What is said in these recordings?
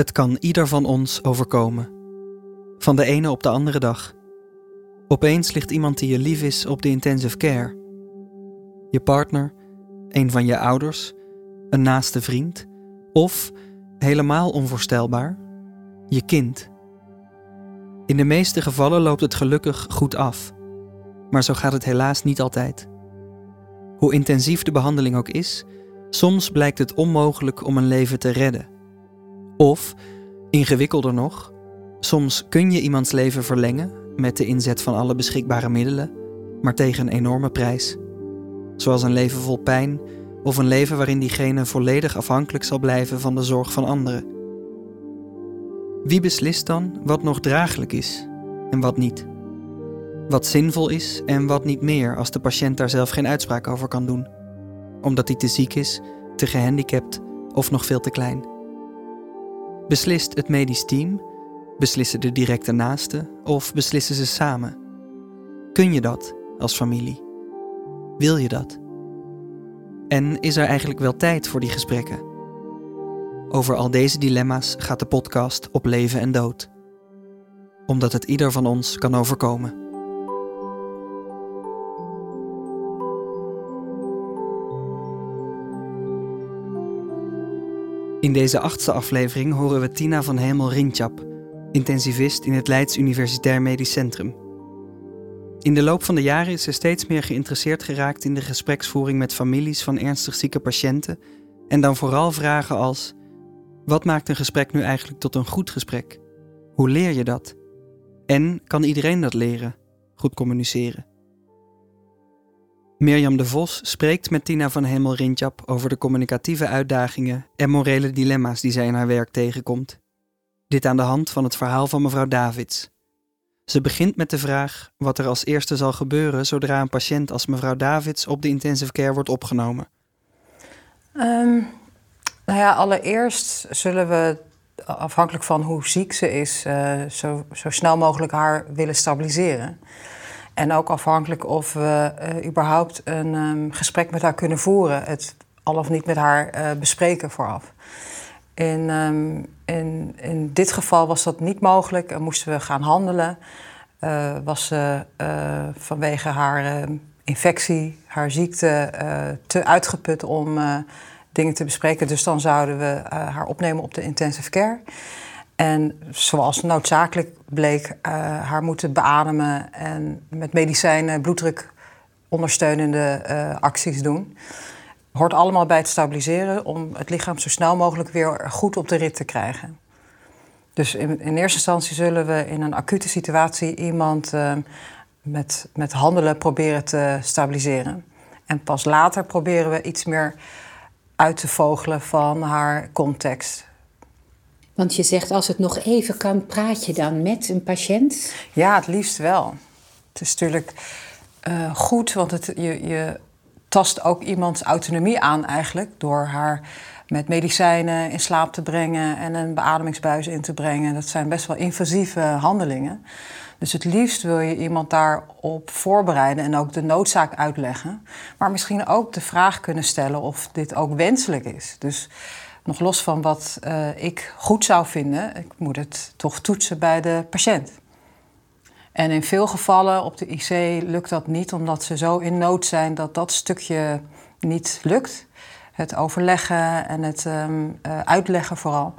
Het kan ieder van ons overkomen. Van de ene op de andere dag. Opeens ligt iemand die je lief is op de intensive care. Je partner, een van je ouders, een naaste vriend of, helemaal onvoorstelbaar, je kind. In de meeste gevallen loopt het gelukkig goed af, maar zo gaat het helaas niet altijd. Hoe intensief de behandeling ook is, soms blijkt het onmogelijk om een leven te redden. Of, ingewikkelder nog, soms kun je iemands leven verlengen met de inzet van alle beschikbare middelen, maar tegen een enorme prijs. Zoals een leven vol pijn of een leven waarin diegene volledig afhankelijk zal blijven van de zorg van anderen. Wie beslist dan wat nog draaglijk is en wat niet? Wat zinvol is en wat niet meer als de patiënt daar zelf geen uitspraak over kan doen, omdat hij te ziek is, te gehandicapt of nog veel te klein. Beslist het medisch team, beslissen de directe naasten of beslissen ze samen? Kun je dat als familie? Wil je dat? En is er eigenlijk wel tijd voor die gesprekken? Over al deze dilemma's gaat de podcast op leven en dood. Omdat het ieder van ons kan overkomen. In deze achtste aflevering horen we Tina van Hemel Rintjap, intensivist in het Leids Universitair Medisch Centrum. In de loop van de jaren is ze steeds meer geïnteresseerd geraakt in de gespreksvoering met families van ernstig zieke patiënten en dan vooral vragen als: wat maakt een gesprek nu eigenlijk tot een goed gesprek? Hoe leer je dat? En kan iedereen dat leren? Goed communiceren. Mirjam de Vos spreekt met Tina van Hemel Rintjap over de communicatieve uitdagingen en morele dilemma's die zij in haar werk tegenkomt. Dit aan de hand van het verhaal van mevrouw Davids. Ze begint met de vraag wat er als eerste zal gebeuren zodra een patiënt als mevrouw Davids op de intensive care wordt opgenomen. Um, nou ja, allereerst zullen we, afhankelijk van hoe ziek ze is, uh, zo, zo snel mogelijk haar willen stabiliseren. En ook afhankelijk of we uh, überhaupt een um, gesprek met haar kunnen voeren. Het al of niet met haar uh, bespreken vooraf. In, um, in, in dit geval was dat niet mogelijk en moesten we gaan handelen. Was ze vanwege haar infectie, haar ziekte, te uitgeput om dingen te bespreken. Dus dan zouden we haar opnemen op de intensive care. En zoals noodzakelijk bleek, uh, haar moeten beademen en met medicijnen bloeddruk ondersteunende uh, acties doen. Hoort allemaal bij het stabiliseren om het lichaam zo snel mogelijk weer goed op de rit te krijgen. Dus in, in eerste instantie zullen we in een acute situatie iemand uh, met, met handelen proberen te stabiliseren. En pas later proberen we iets meer uit te vogelen van haar context. Want je zegt als het nog even kan, praat je dan met een patiënt? Ja, het liefst wel. Het is natuurlijk uh, goed, want het, je, je tast ook iemands autonomie aan eigenlijk door haar met medicijnen in slaap te brengen en een beademingsbuis in te brengen. Dat zijn best wel invasieve handelingen. Dus het liefst wil je iemand daarop voorbereiden en ook de noodzaak uitleggen. Maar misschien ook de vraag kunnen stellen of dit ook wenselijk is. Dus nog los van wat uh, ik goed zou vinden, ik moet het toch toetsen bij de patiënt. En in veel gevallen op de IC lukt dat niet, omdat ze zo in nood zijn dat dat stukje niet lukt. Het overleggen en het um, uh, uitleggen vooral.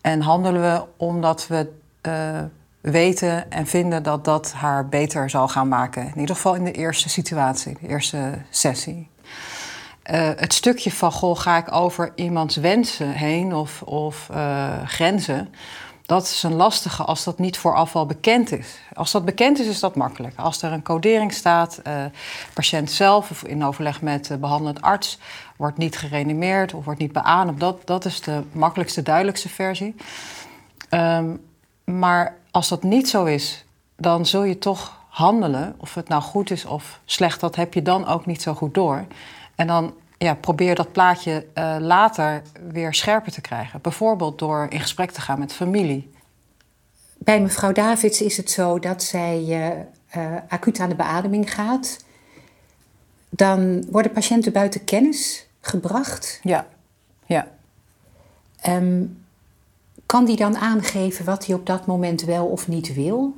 En handelen we omdat we uh, weten en vinden dat dat haar beter zal gaan maken. In ieder geval in de eerste situatie, de eerste sessie. Uh, het stukje van, goh, ga ik over iemands wensen heen of, of uh, grenzen? Dat is een lastige als dat niet vooraf al bekend is. Als dat bekend is, is dat makkelijk. Als er een codering staat, uh, patiënt zelf of in overleg met de behandelend arts wordt niet gereanimeerd of wordt niet beademd, dat, dat is de makkelijkste, duidelijkste versie. Um, maar als dat niet zo is, dan zul je toch handelen. Of het nou goed is of slecht, dat heb je dan ook niet zo goed door. En dan ja, probeer dat plaatje uh, later weer scherper te krijgen. Bijvoorbeeld door in gesprek te gaan met familie. Bij mevrouw Davids is het zo dat zij uh, acuut aan de beademing gaat. Dan worden patiënten buiten kennis gebracht. Ja, ja. Um, kan die dan aangeven wat hij op dat moment wel of niet wil?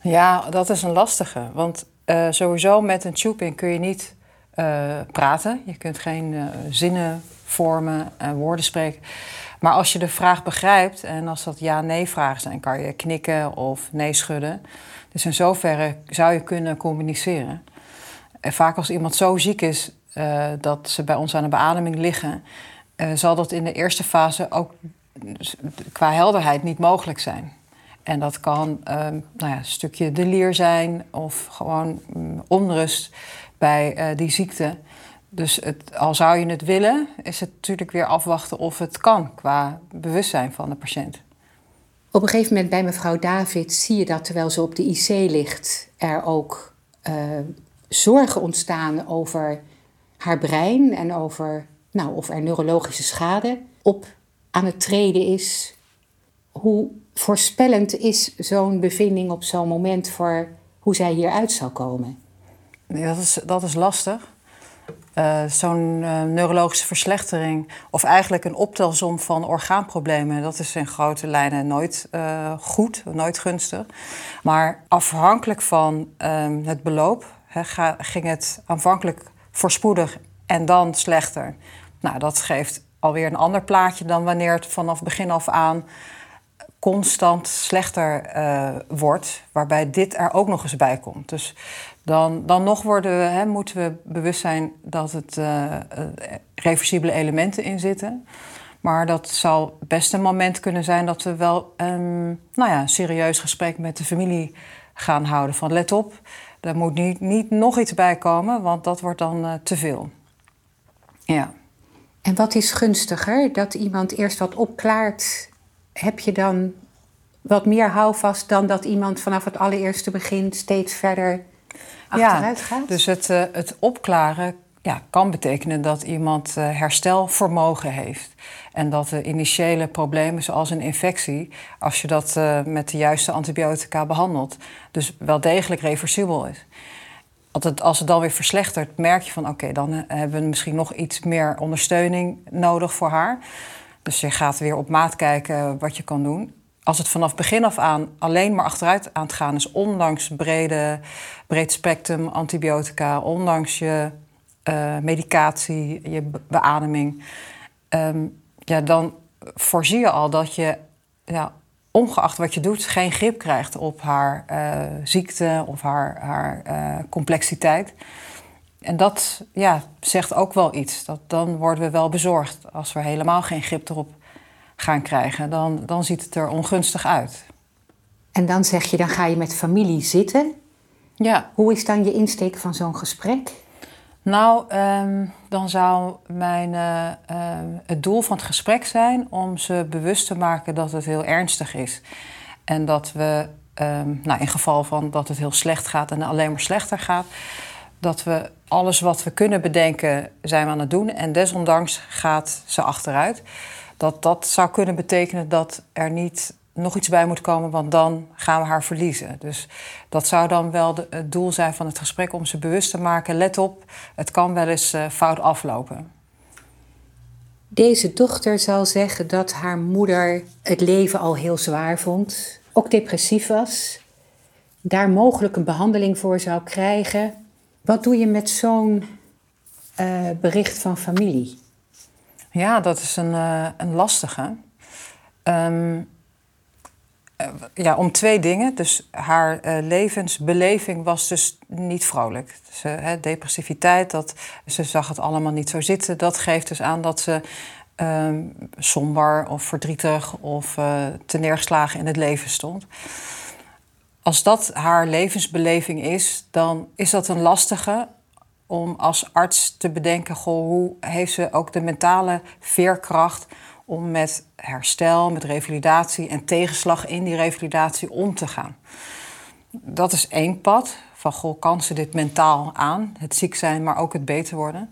Ja, dat is een lastige. Want uh, sowieso met een tubing kun je niet praten. Je kunt geen uh, zinnen vormen en woorden spreken. Maar als je de vraag begrijpt en als dat ja-nee vragen zijn, kan je knikken of nee schudden. Dus in zoverre zou je kunnen communiceren. En vaak als iemand zo ziek is uh, dat ze bij ons aan de beademing liggen, zal dat in de eerste fase ook qua helderheid niet mogelijk zijn. En dat kan uh, nou ja, een stukje delier zijn of gewoon um, onrust bij die ziekte. Dus het, al zou je het willen, is het natuurlijk weer afwachten of het kan qua bewustzijn van de patiënt. Op een gegeven moment bij mevrouw David zie je dat terwijl ze op de IC ligt, er ook uh, zorgen ontstaan over haar brein en over nou, of er neurologische schade op aan het treden is. Hoe voorspellend is zo'n bevinding op zo'n moment voor hoe zij hieruit zal komen? Dat, is, dat is lastig. Uh, zo'n uh, neurologische verslechtering, of eigenlijk een optelsom van orgaanproblemen, dat is in grote lijnen nooit uh, goed, nooit gunstig. Maar afhankelijk van ehm, het beloop ging het aanvankelijk voorspoedig en dan slechter. Nou, dat geeft alweer een ander plaatje dan wanneer het vanaf begin af aan constant slechter wordt, waarbij dit er ook nog eens bij komt. Dus dan, dan nog worden we, hè, moeten we bewust zijn dat het uh, reversibele elementen in zitten. Maar dat zal best een moment kunnen zijn dat we wel um, nou ja, een serieus gesprek met de familie gaan houden. Van let op, er moet niet, niet nog iets bij komen, want dat wordt dan uh, te veel. Ja. En wat is gunstiger? Dat iemand eerst wat opklaart, heb je dan wat meer houvast dan dat iemand vanaf het allereerste begin steeds verder achteruit ja, Dus het, uh, het opklaren ja, kan betekenen dat iemand uh, herstelvermogen heeft. En dat de initiële problemen, zoals een infectie, als je dat uh, met de juiste antibiotica behandelt, dus wel degelijk reversibel is. Altijd, als het dan weer verslechtert, merk je van oké, okay, dan hebben we misschien nog iets meer ondersteuning nodig voor haar. Dus je gaat weer op maat kijken wat je kan doen als het vanaf begin af aan alleen maar achteruit aan het gaan is, ondanks brede, breed spectrum antibiotica, ondanks je uh, medicatie, je beademing, um, ja, dan voorzie je al dat je, ja, ongeacht wat je doet, geen grip krijgt op haar uh, ziekte of haar, haar uh, complexiteit. En dat ja, zegt ook wel iets. Dat, dan worden we wel bezorgd als we helemaal geen grip erop gaan krijgen, dan, dan ziet het er ongunstig uit. En dan zeg je, dan ga je met familie zitten. Ja. Hoe is dan je insteek van zo'n gesprek? Nou, um, dan zou mijn, uh, uh, het doel van het gesprek zijn om ze bewust te maken dat het heel ernstig is. En dat we, um, nou, in geval van dat het heel slecht gaat en alleen maar slechter gaat, dat we alles wat we kunnen bedenken zijn we aan het doen. En desondanks gaat ze achteruit dat dat zou kunnen betekenen dat er niet nog iets bij moet komen, want dan gaan we haar verliezen. Dus dat zou dan wel het doel zijn van het gesprek om ze bewust te maken: let op, het kan wel eens uh, fout aflopen. Deze dochter zal zeggen dat haar moeder het leven al heel zwaar vond, ook depressief was, daar mogelijk een behandeling voor zou krijgen. Wat doe je met zo'n uh, bericht van familie? Ja, dat is een, uh, een lastige. Um, ja, om twee dingen. Dus haar uh, levensbeleving was dus niet vrolijk. Dus, uh, depressiviteit, dat, ze zag het allemaal niet zo zitten. Dat geeft dus aan dat ze um, somber of verdrietig of uh, te neergeslagen in het leven stond. Als dat haar levensbeleving is, dan is dat een lastige om als arts te bedenken: goh, hoe heeft ze ook de mentale veerkracht om met herstel, met revalidatie en tegenslag in die revalidatie om te gaan. Dat is één pad. Van goh, kan ze dit mentaal aan? Het ziek zijn, maar ook het beter worden.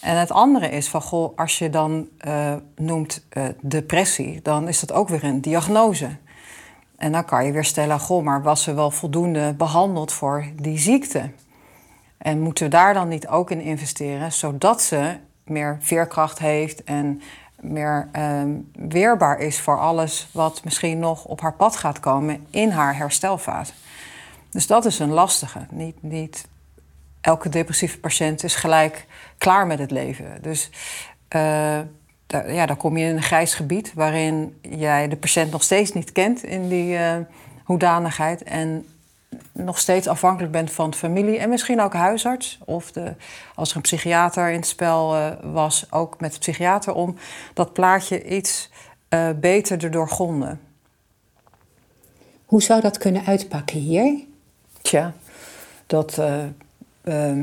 En het andere is van goh, als je dan uh, noemt uh, depressie, dan is dat ook weer een diagnose. En dan kan je weer stellen, goh, maar was ze wel voldoende behandeld voor die ziekte? En moeten we daar dan niet ook in investeren, zodat ze meer veerkracht heeft en meer ehm, weerbaar is voor alles wat misschien nog op haar pad gaat komen in haar herstelfase. Dus dat is een lastige. Niet, niet elke depressieve patiënt is gelijk klaar met het leven. Dus uh, daar, ja, dan kom je in een grijs gebied waarin jij de patiënt nog steeds niet kent in die uh, hoedanigheid. En nog steeds afhankelijk bent van familie en misschien ook huisarts. Of de, als er een psychiater in het spel uh, was, ook met de psychiater om dat plaatje iets uh, beter te doorgronden. Hoe zou dat kunnen uitpakken hier? Tja, dat uh,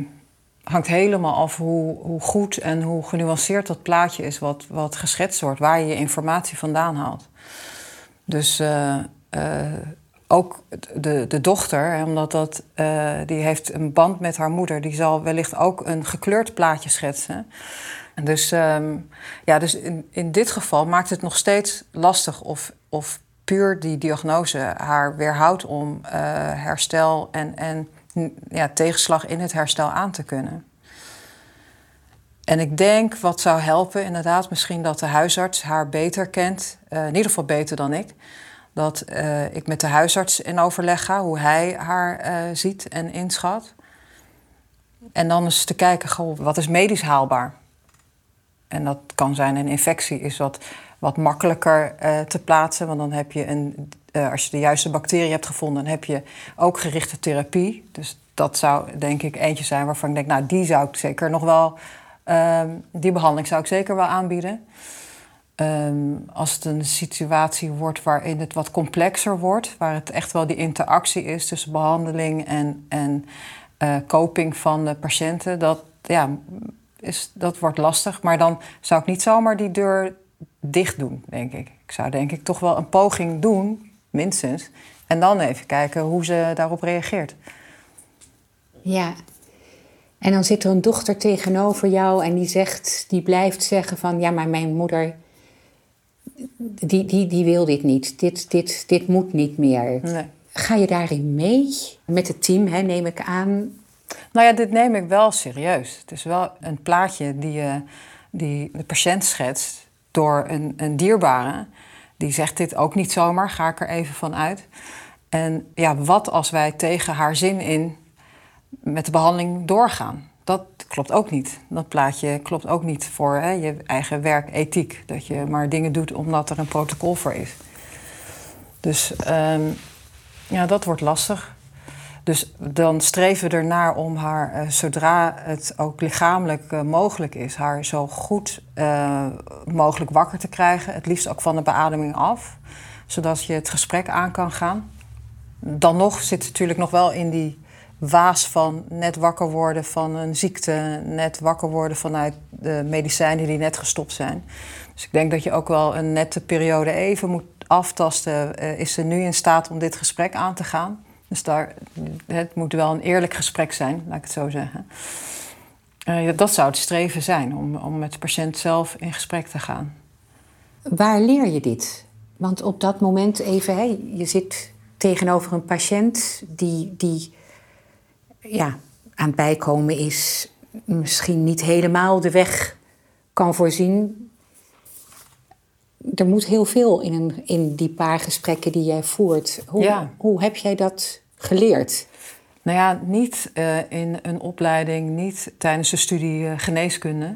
hangt helemaal af hoe, hoe, goed en hoe genuanceerd dat plaatje is wat, wat geschetst wordt, waar je je informatie vandaan haalt. Dus ook de, de dochter, omdat dat, uh, die heeft een band met haar moeder, die zal wellicht ook een gekleurd plaatje schetsen. Dus, um, ja, dus in, in dit geval maakt het nog steeds lastig of, of puur die diagnose haar weerhoudt om uh, herstel en, en ja, tegenslag in het herstel aan te kunnen. En ik denk wat zou helpen, inderdaad, misschien dat de huisarts haar beter kent, uh, in ieder geval beter dan ik dat uh, ik met de huisarts in overleg ga, hoe hij haar uh, ziet en inschat. En dan eens te kijken, wat is medisch haalbaar? En dat kan zijn een infectie, is wat, wat makkelijker uh, te plaatsen. Want dan heb je een, als je de juiste bacterie hebt gevonden, dan heb je ook gerichte therapie. Dus dat zou denk ik eentje zijn waarvan ik denk, nou, die zou ik zeker nog wel, ehm, die behandeling zou ik zeker wel aanbieden. Um, als het een situatie wordt waarin het wat complexer wordt, waar het echt wel die interactie is tussen behandeling en, en uh, coping van de patiënten, dat, ja, is, dat wordt lastig. Maar dan zou ik niet zomaar die deur dicht doen, denk ik. Ik zou denk ik toch wel een poging doen, minstens. En dan even kijken hoe ze daarop reageert. Ja, en dan zit er een dochter tegenover jou en die zegt, die blijft zeggen van ja, maar mijn moeder die, die, die wil dit niet. Dit, dit, dit moet niet meer. Nee. Ga je daarin mee? Met het team, hè, neem ik aan. Nou ja, dit neem ik wel serieus. Het is wel een plaatje die, uh, die de patiënt schetst door een, een dierbare. Die zegt dit ook niet zomaar, ga ik er even van uit. En ja, wat als wij tegen haar zin in met de behandeling doorgaan? Dat klopt ook niet. Dat plaatje klopt ook niet voor hè, je eigen werkethiek. Dat je maar dingen doet omdat er een protocol voor is. Dus um, ja, dat wordt lastig. Dus dan streven we ernaar om haar, uh, zodra het ook lichamelijk uh, mogelijk is, haar zo goed uh, mogelijk wakker te krijgen. Het liefst ook van de beademing af, zodat je het gesprek aan kan gaan. Dan nog zit het natuurlijk nog wel in die waas van net wakker worden van een ziekte, net wakker worden vanuit de medicijnen die net gestopt zijn. Dus ik denk dat je ook wel een nette periode even moet aftasten. Uh, is ze nu in staat om dit gesprek aan te gaan? Dus daar, het moet wel een eerlijk gesprek zijn, laat ik het zo zeggen. Uh, dat zou het streven zijn, om, om met de patiënt zelf in gesprek te gaan. Waar leer je dit? Want op dat moment even, hè, je zit tegenover een patiënt die, die ja, aan het bijkomen is, misschien niet helemaal de weg kan voorzien. Er moet heel veel in, een, in die paar gesprekken die jij voert. Hoe, ja. hoe heb jij dat geleerd? Nou ja, niet uh, in een opleiding, niet tijdens de studie uh, geneeskunde.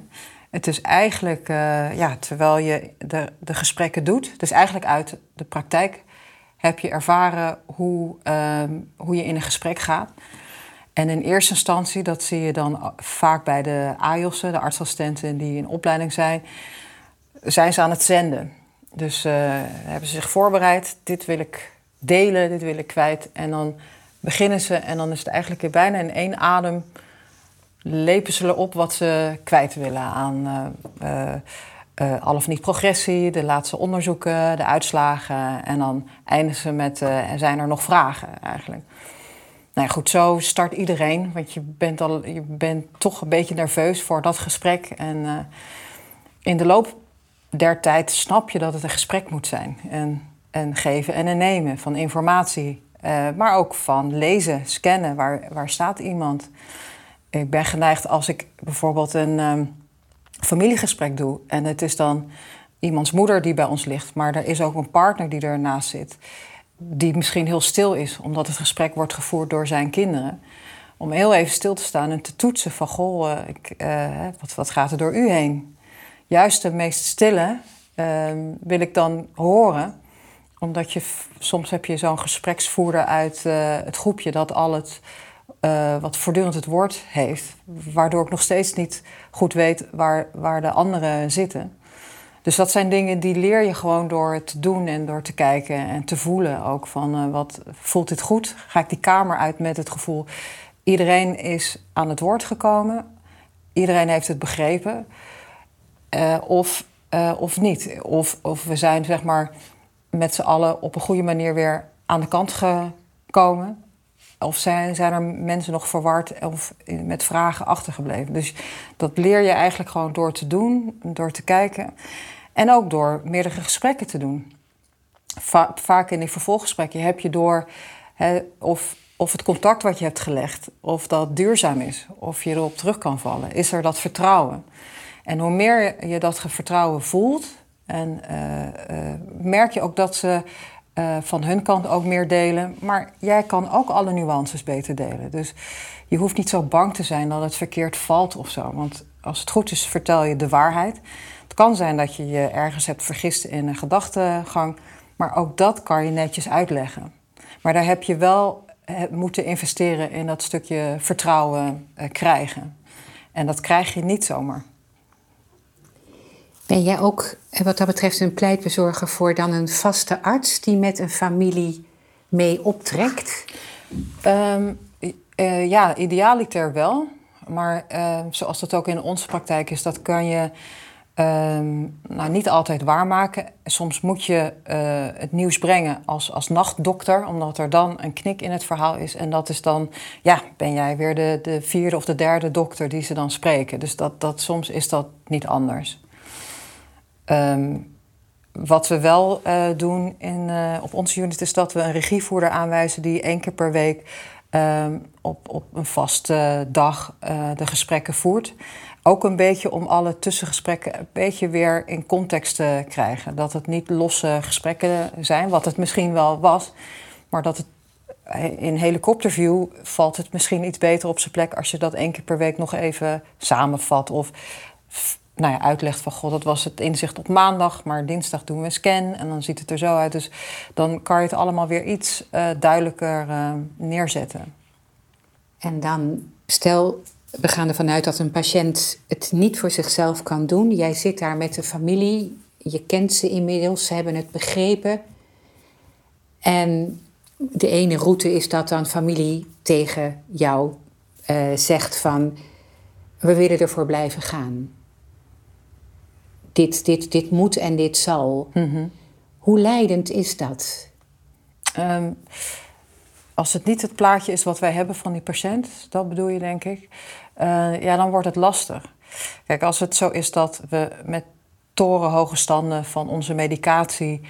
Het is eigenlijk, uh, ja, terwijl je de, de gesprekken doet, dus eigenlijk uit de praktijk heb je ervaren hoe, hoe je in een gesprek gaat. En in eerste instantie, dat zie je dan vaak bij de AIOS'en, de artsassistenten die in opleiding zijn, zijn ze aan het zenden. Dus uh, hebben ze zich voorbereid, dit wil ik delen, dit wil ik kwijt. En dan beginnen ze en dan is het eigenlijk bijna in één adem lepen ze erop wat ze kwijt willen aan uh, al of niet progressie, de laatste onderzoeken, de uitslagen. En dan eindigen ze met, zijn er nog vragen eigenlijk. Nou goed, zo start iedereen. Want je bent, al, je bent toch een beetje nerveus voor dat gesprek. En uh, in de loop der tijd snap je dat het een gesprek moet zijn. En, en geven en nemen van informatie. Uh, maar ook van lezen, scannen. Waar, waar staat iemand? Ik ben geneigd als ik bijvoorbeeld een um, familiegesprek doe. En het is dan iemands moeder die bij ons ligt, maar er is ook een partner die ernaast zit, die misschien heel stil is, omdat het gesprek wordt gevoerd door zijn kinderen. Om heel even stil te staan en te toetsen van, goh, eh, eh, wat, wat gaat er door u heen? Juist de meest stille ehm, wil ik dan horen, omdat je soms heb je zo'n gespreksvoerder uit uh, het groepje dat al het wat voortdurend het woord heeft, waardoor ik nog steeds niet goed weet waar, waar de anderen zitten. Dus dat zijn dingen die leer je gewoon door te doen en door te kijken en te voelen ook van uh, wat voelt dit goed? Ga ik die kamer uit met het gevoel iedereen is aan het woord gekomen, iedereen heeft het begrepen uh, of, uh, of niet. Of, of we zijn zeg maar met z'n allen op een goede manier weer aan de kant gekomen. Of zijn, zijn er mensen nog verward of met vragen achtergebleven? Dus dat leer je eigenlijk gewoon door te doen, door te kijken. En ook door meerdere gesprekken te doen. vaak in die vervolggesprekken heb je door of, of het contact wat je hebt gelegd, of dat duurzaam is, of je erop terug kan vallen. Is er dat vertrouwen? En hoe meer je dat vertrouwen voelt, en uh, merk je ook dat ze uh, van hun kant ook meer delen. Maar jij kan ook alle nuances beter delen. Dus je hoeft niet zo bang te zijn dat het verkeerd valt of zo. Want als het goed is, vertel je de waarheid. Het kan zijn dat je je ergens hebt vergist in een gedachtegang. Maar ook dat kan je netjes uitleggen. Maar daar heb je wel eh, moeten investeren in dat stukje vertrouwen uh, krijgen. En dat krijg je niet zomaar. Ben jij ook eh, wat dat betreft een pleitbezorger voor dan een vaste arts die met een familie mee optrekt? Um, uh, ja, idealiter wel. Maar uh, zoals dat ook in onze praktijk is, dat kan je um, nou, niet altijd waarmaken. Soms moet je het nieuws brengen als, als nachtdokter, omdat er dan een knik in het verhaal is. En dat is dan, ja, ben jij weer de, de vierde of de derde dokter die ze dan spreken. Dus dat, dat, soms is dat niet anders. Um, wat we wel uh, doen in, uh, op onze unit is dat we een regievoerder aanwijzen die één keer per week um, op, op een vaste dag uh, de gesprekken voert. Ook een beetje om alle tussengesprekken een beetje weer in context te krijgen. Dat het niet losse gesprekken zijn, wat het misschien wel was, maar dat het in helikopterview valt het misschien iets beter op zijn plek als je dat één keer per week nog even samenvat. Of nou ja, uitlegt van god, dat was het inzicht op maandag, maar dinsdag doen we een scan en dan ziet het er zo uit. Dus dan kan je het allemaal weer iets uh, duidelijker uh, neerzetten. En dan stel, we gaan ervan uit dat een patiënt het niet voor zichzelf kan doen. Jij zit daar met de familie, je kent ze inmiddels, ze hebben het begrepen. En de ene route is dat dan familie tegen jou uh, zegt van we willen ervoor blijven gaan dit, dit, dit moet en dit zal. Mhm. Hoe leidend is dat? Um, als het niet het plaatje is wat wij hebben van die patiënt, dat bedoel je denk ik, uh, ja, dan wordt het lastig. Kijk, als het zo is dat we met torenhoge standen van onze medicatie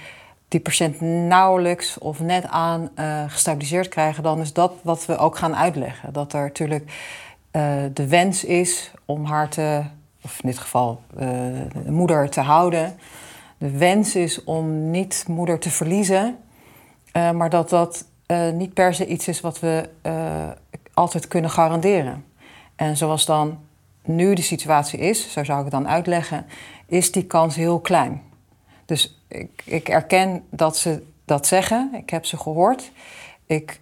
die patiënt nauwelijks of net aan uh, gestabiliseerd krijgen, dan is dat wat we ook gaan uitleggen. Dat er natuurlijk uh, de wens is om haar te of in dit geval de moeder te houden. De wens is om niet moeder te verliezen, uh, maar dat dat uh, niet per se iets is wat we altijd kunnen garanderen. En zoals dan nu de situatie is, zo zou ik het dan uitleggen, is die kans heel klein. Dus ik, ik erken dat ze dat zeggen, ik heb ze gehoord. Ik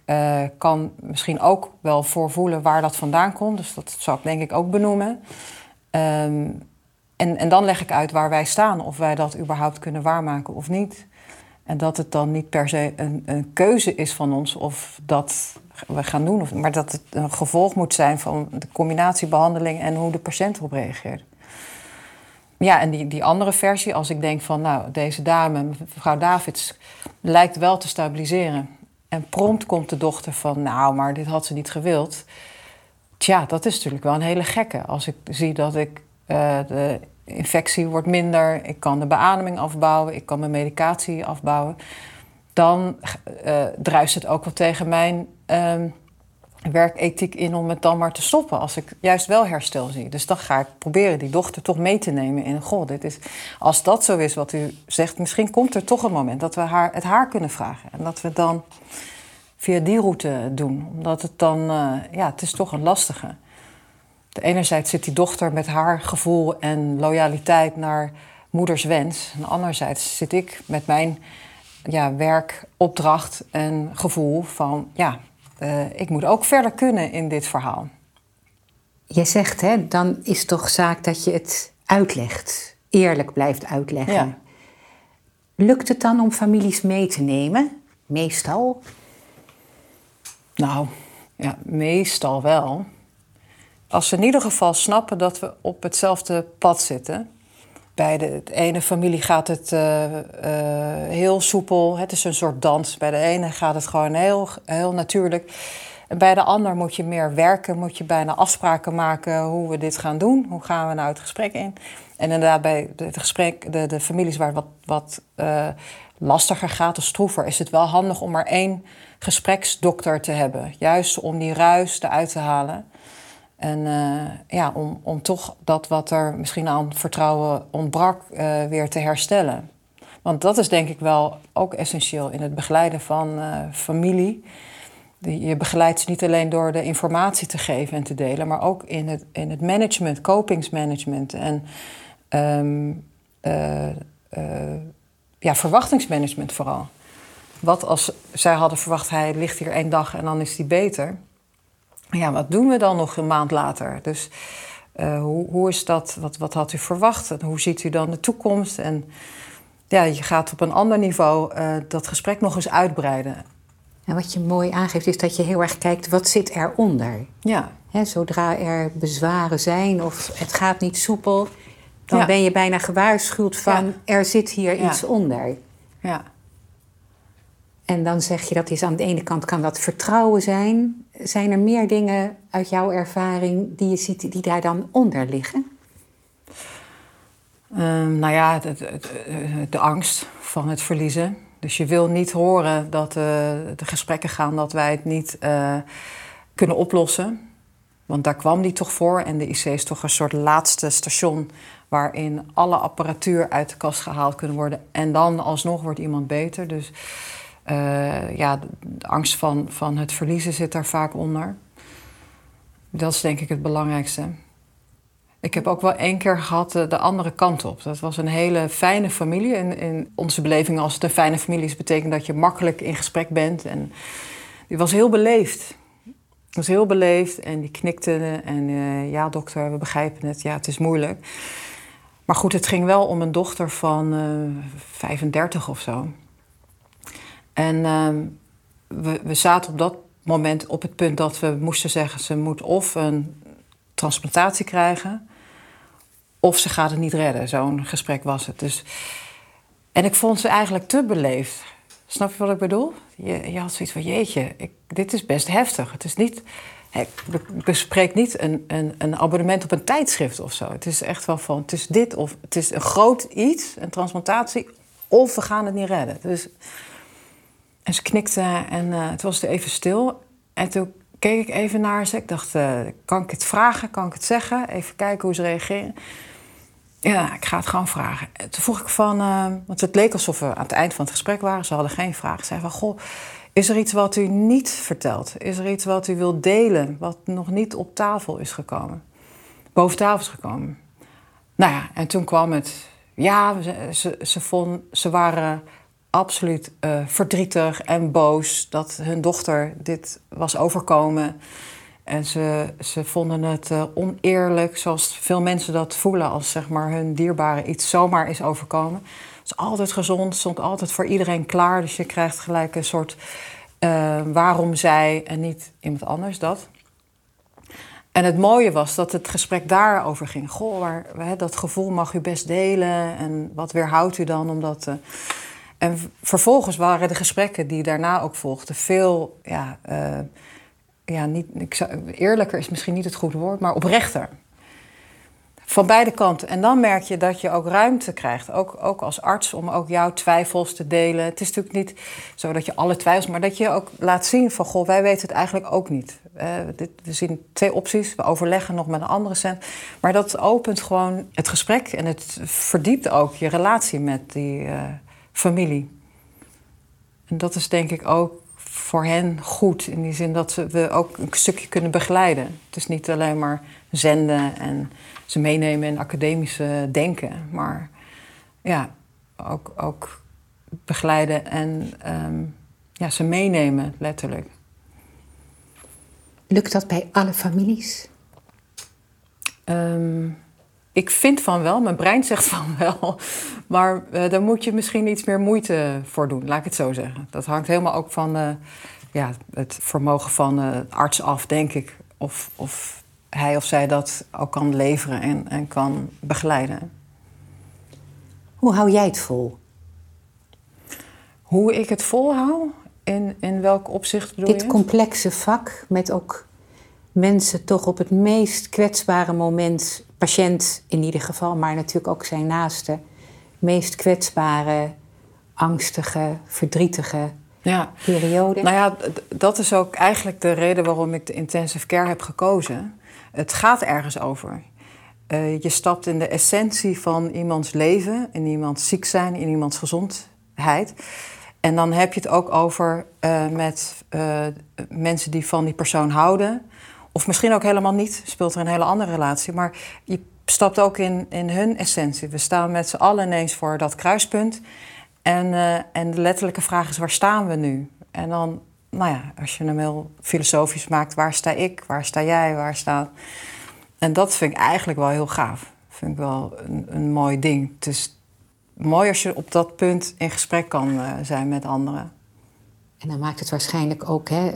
kan misschien ook wel voorvoelen waar dat vandaan komt. Dus dat zou ik denk ik ook benoemen. Um, en, en dan leg ik uit waar wij staan, of wij dat überhaupt kunnen waarmaken of niet. En dat het dan niet per se een, een keuze is van ons of dat we gaan doen, of, maar dat het een gevolg moet zijn van de combinatiebehandeling en hoe de patiënt erop reageert. Ja, en die, die andere versie, als ik denk van, nou, deze dame, mevrouw Davids, lijkt wel te stabiliseren. En prompt komt de dochter van, nou, maar dit had ze niet gewild. Tja, dat is natuurlijk wel een hele gekke. Als ik zie dat ik uh, de infectie wordt minder, ik kan de beademing afbouwen, ik kan mijn medicatie afbouwen, dan uh, druist het ook wel tegen mijn uh, werkethiek in om het dan maar te stoppen als ik juist wel herstel zie. Dus dan ga ik proberen die dochter toch mee te nemen in... goh, dit is, als dat zo is wat u zegt... misschien komt er toch een moment dat we haar, het haar kunnen vragen. En dat we dan via die route doen. Omdat het dan... Uh, ja, het is toch een lastige. De enerzijds zit die dochter met haar gevoel en loyaliteit naar moeders wens. En anderzijds zit ik met mijn ja, werk, opdracht en gevoel van... ja, uh, ik moet ook verder kunnen in dit verhaal. Je zegt, hè, dan is het toch zaak dat je het uitlegt. Eerlijk blijft uitleggen. Ja. Lukt het dan om families mee te nemen? Meestal? Nou, ja, meestal wel. Als ze in ieder geval snappen dat we op hetzelfde pad zitten. Bij de, ene familie gaat het uh, uh, heel soepel. Het is een soort dans. Bij de ene gaat het gewoon heel, heel natuurlijk. En bij de ander moet je meer werken. Moet je bijna afspraken maken hoe we dit gaan doen. Hoe gaan we nou het gesprek in? En inderdaad, bij de, gesprek, de, de families waar het wat, wat uh, lastiger gaat of stroever... is het wel handig om maar één gespreksdokter te hebben. Juist om die ruis eruit te halen. En uh, ja, om, om toch dat wat er misschien aan vertrouwen ontbrak uh, weer te herstellen. Want dat is denk ik wel ook essentieel in het begeleiden van uh, familie. Je begeleidt ze niet alleen door de informatie te geven en te delen, maar ook in het, in het management, kopingsmanagement en um, ja, verwachtingsmanagement vooral. Wat als zij hadden verwacht, hij ligt hier één dag en dan is hij beter ja, wat doen we dan nog een maand later? Dus uh, hoe, hoe is dat? Wat, wat had u verwacht? En hoe ziet u dan de toekomst? En ja, je gaat op een ander niveau uh, dat gesprek nog eens uitbreiden. En wat je mooi aangeeft is dat je heel erg kijkt, wat zit eronder? Ja. He, zodra er bezwaren zijn of het gaat niet soepel... dan ja. ben je bijna gewaarschuwd van, ja. er zit hier iets onder. Ja. En dan zeg je dat is aan de ene kant kan dat vertrouwen zijn. Zijn er meer dingen uit jouw ervaring die je ziet die daar dan onder liggen? Um, nou ja, de, de, de, angst van het verliezen. Dus je wil niet horen dat uh, de gesprekken gaan dat wij het niet uh, kunnen oplossen. Want daar kwam die toch voor. En de IC is toch een soort laatste station waarin alle apparatuur uit de kast gehaald kunnen worden. En dan alsnog wordt iemand beter. Dus uh, ja, de angst van, van het verliezen zit daar vaak onder. Dat is denk ik het belangrijkste. Ik heb ook wel één keer gehad de, de andere kant op. Dat was een hele fijne familie. In, in onze beleving, als het een fijne familie is, betekent dat je makkelijk in gesprek bent. En die was heel beleefd. was heel beleefd en die knikte. En uh, ja, dokter, we begrijpen het. Ja, het is moeilijk. Maar goed, het ging wel om een dochter van uh, 35 of zo. En uh, we, we zaten op dat moment op het punt dat we moesten zeggen: ze moet of een transplantatie krijgen, of ze gaat het niet redden. Zo'n gesprek was het. Dus, en ik vond ze eigenlijk te beleefd. Snap je wat ik bedoel? Je, je had zoiets van: jeetje, ik, dit is best heftig. Het is niet. Ik bespreek niet een, een, een, abonnement op een tijdschrift of zo. Het is echt wel van: het is dit of het is een groot iets, een transplantatie, of we gaan het niet redden. Dus en ze knikte en uh, het was er even stil. En toen keek ik even naar ze. Ik dacht, uh, kan ik het vragen? Kan ik het zeggen? Even kijken hoe ze reageren. Ja, ik ga het gewoon vragen. En toen vroeg ik van, uh, want het leek alsof we aan het eind van het gesprek waren. Ze hadden geen vraag. Ze zei van, goh, is er iets wat u niet vertelt? Is er iets wat u wilt delen, wat nog niet op tafel is gekomen? Boven tafel is gekomen. Nou ja, en toen kwam het. Ja, ze, ze, ze, ze waren absoluut uh, verdrietig en boos dat hun dochter dit was overkomen. En ze, ze vonden het uh, oneerlijk, zoals veel mensen dat voelen als zeg maar, hun dierbare iets zomaar is overkomen. Is altijd gezond, stond altijd voor iedereen klaar. Dus je krijgt gelijk een soort uh, waarom zij en niet iemand anders dat. En het mooie was dat het gesprek daarover ging. Goh, waar, hè, dat gevoel mag u best delen. En wat weerhoudt u dan om dat... En vervolgens waren de gesprekken die daarna ook volgden veel, ja, uh, ja niet, ik zou, eerlijker is misschien niet het goede woord, maar oprechter. Van beide kanten. En dan merk je dat je ook ruimte krijgt, ook, ook als arts, om ook jouw twijfels te delen. Het is natuurlijk niet zo dat je alle twijfels, maar dat je ook laat zien van, goh, wij weten het eigenlijk ook niet. Uh, dit, we zien twee opties, we overleggen nog met een andere cent. Maar dat opent gewoon het gesprek en het verdiept ook je relatie met die uh, familie. En dat is denk ik ook voor hen goed. In die zin dat we ook een stukje kunnen begeleiden. Het is niet alleen maar zenden en ze meenemen in academische denken. Maar ja, ook, ook begeleiden en ehm, ja, ze meenemen, letterlijk. Lukt dat bij alle families? Um, ik vind van wel, mijn brein zegt van wel. Maar uh, daar moet je misschien iets meer moeite voor doen, laat ik het zo zeggen. Dat hangt helemaal ook van uh, ja, het vermogen van uh, arts af, denk ik. Of, of hij of zij dat ook kan leveren en, en kan begeleiden. Hoe hou jij het vol? Hoe ik het volhoud? In, in welk opzicht bedoel Dit complexe vak met ook mensen toch op het meest kwetsbare moment, patiënt in ieder geval, maar natuurlijk ook zijn naaste, meest kwetsbare, angstige, verdrietige ja. periode. Nou ja, dat is ook eigenlijk de reden waarom ik de intensive care heb gekozen. Het gaat ergens over. Uh, je stapt in de essentie van iemands leven, in iemands ziek zijn, in iemands gezondheid. En dan heb je het ook over uh, met uh, mensen die van die persoon houden. Of misschien ook helemaal niet, speelt er een hele andere relatie. Maar je stapt ook in, in hun essentie. We staan met z'n allen ineens voor dat kruispunt. En, uh, en de letterlijke vraag is, waar staan we nu? En dan, nou ja, als je hem heel filosofisch maakt, waar sta ik? Waar sta jij? Waar staat... En dat vind ik eigenlijk wel heel gaaf. Vind ik wel een, een mooi ding. Het is mooi als je op dat punt in gesprek kan uh, zijn met anderen. En dan maakt het waarschijnlijk ook, hè,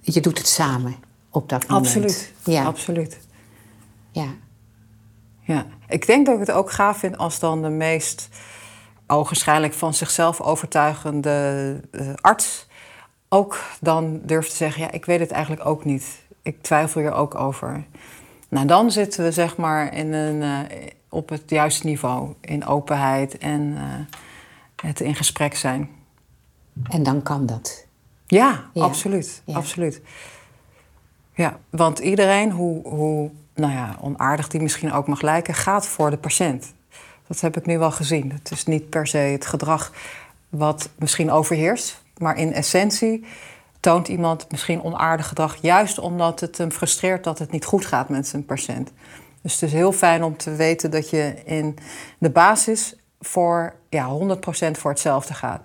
je doet het samen op dat moment. Absoluut. Ja. Absoluut. Ja. Ja. Ik denk dat ik het ook gaaf vind als dan de meest ogenschijnlijk van zichzelf overtuigende uh, arts ook dan durft te zeggen: Ja, ik weet het eigenlijk ook niet. Ik twijfel hier ook over. Nou, dan zitten we zeg maar in een, uh, op het juiste niveau, in openheid en uh, het in gesprek zijn. En dan kan dat. Ja, ja. absoluut. Ja. absoluut. Ja, want iedereen, hoe, hoe nou ja, onaardig die misschien ook mag lijken, gaat voor de patiënt. Dat heb ik nu wel gezien. Het is niet per se het gedrag wat misschien overheerst, maar in essentie toont iemand misschien onaardig gedrag, juist omdat het hem frustreert dat het niet goed gaat met zijn patiënt. Dus het is heel fijn om te weten dat je in de basis voor ja, 100% voor hetzelfde gaat.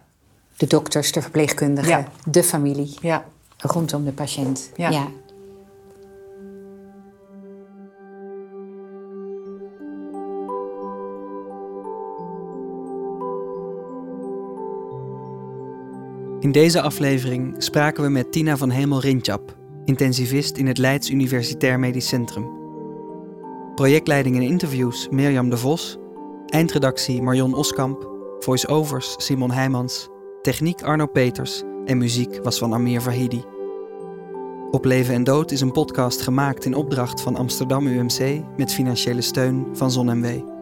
De dokters, de verpleegkundigen, ja. de familie. Ja. Rondom de patiënt. ja. ja. In deze aflevering spraken we met Tina van Hemel-Rintjap, intensivist in het Leids Universitair Medisch Centrum. Projectleiding en interviews Mirjam de Vos, eindredactie Marion Oskamp, voice-overs Simon Heijmans, techniek Arno Peters en muziek was van Amir Vahidi. Op Leven en Dood is een podcast gemaakt in opdracht van Amsterdam UMC met financiële steun van ZonMW.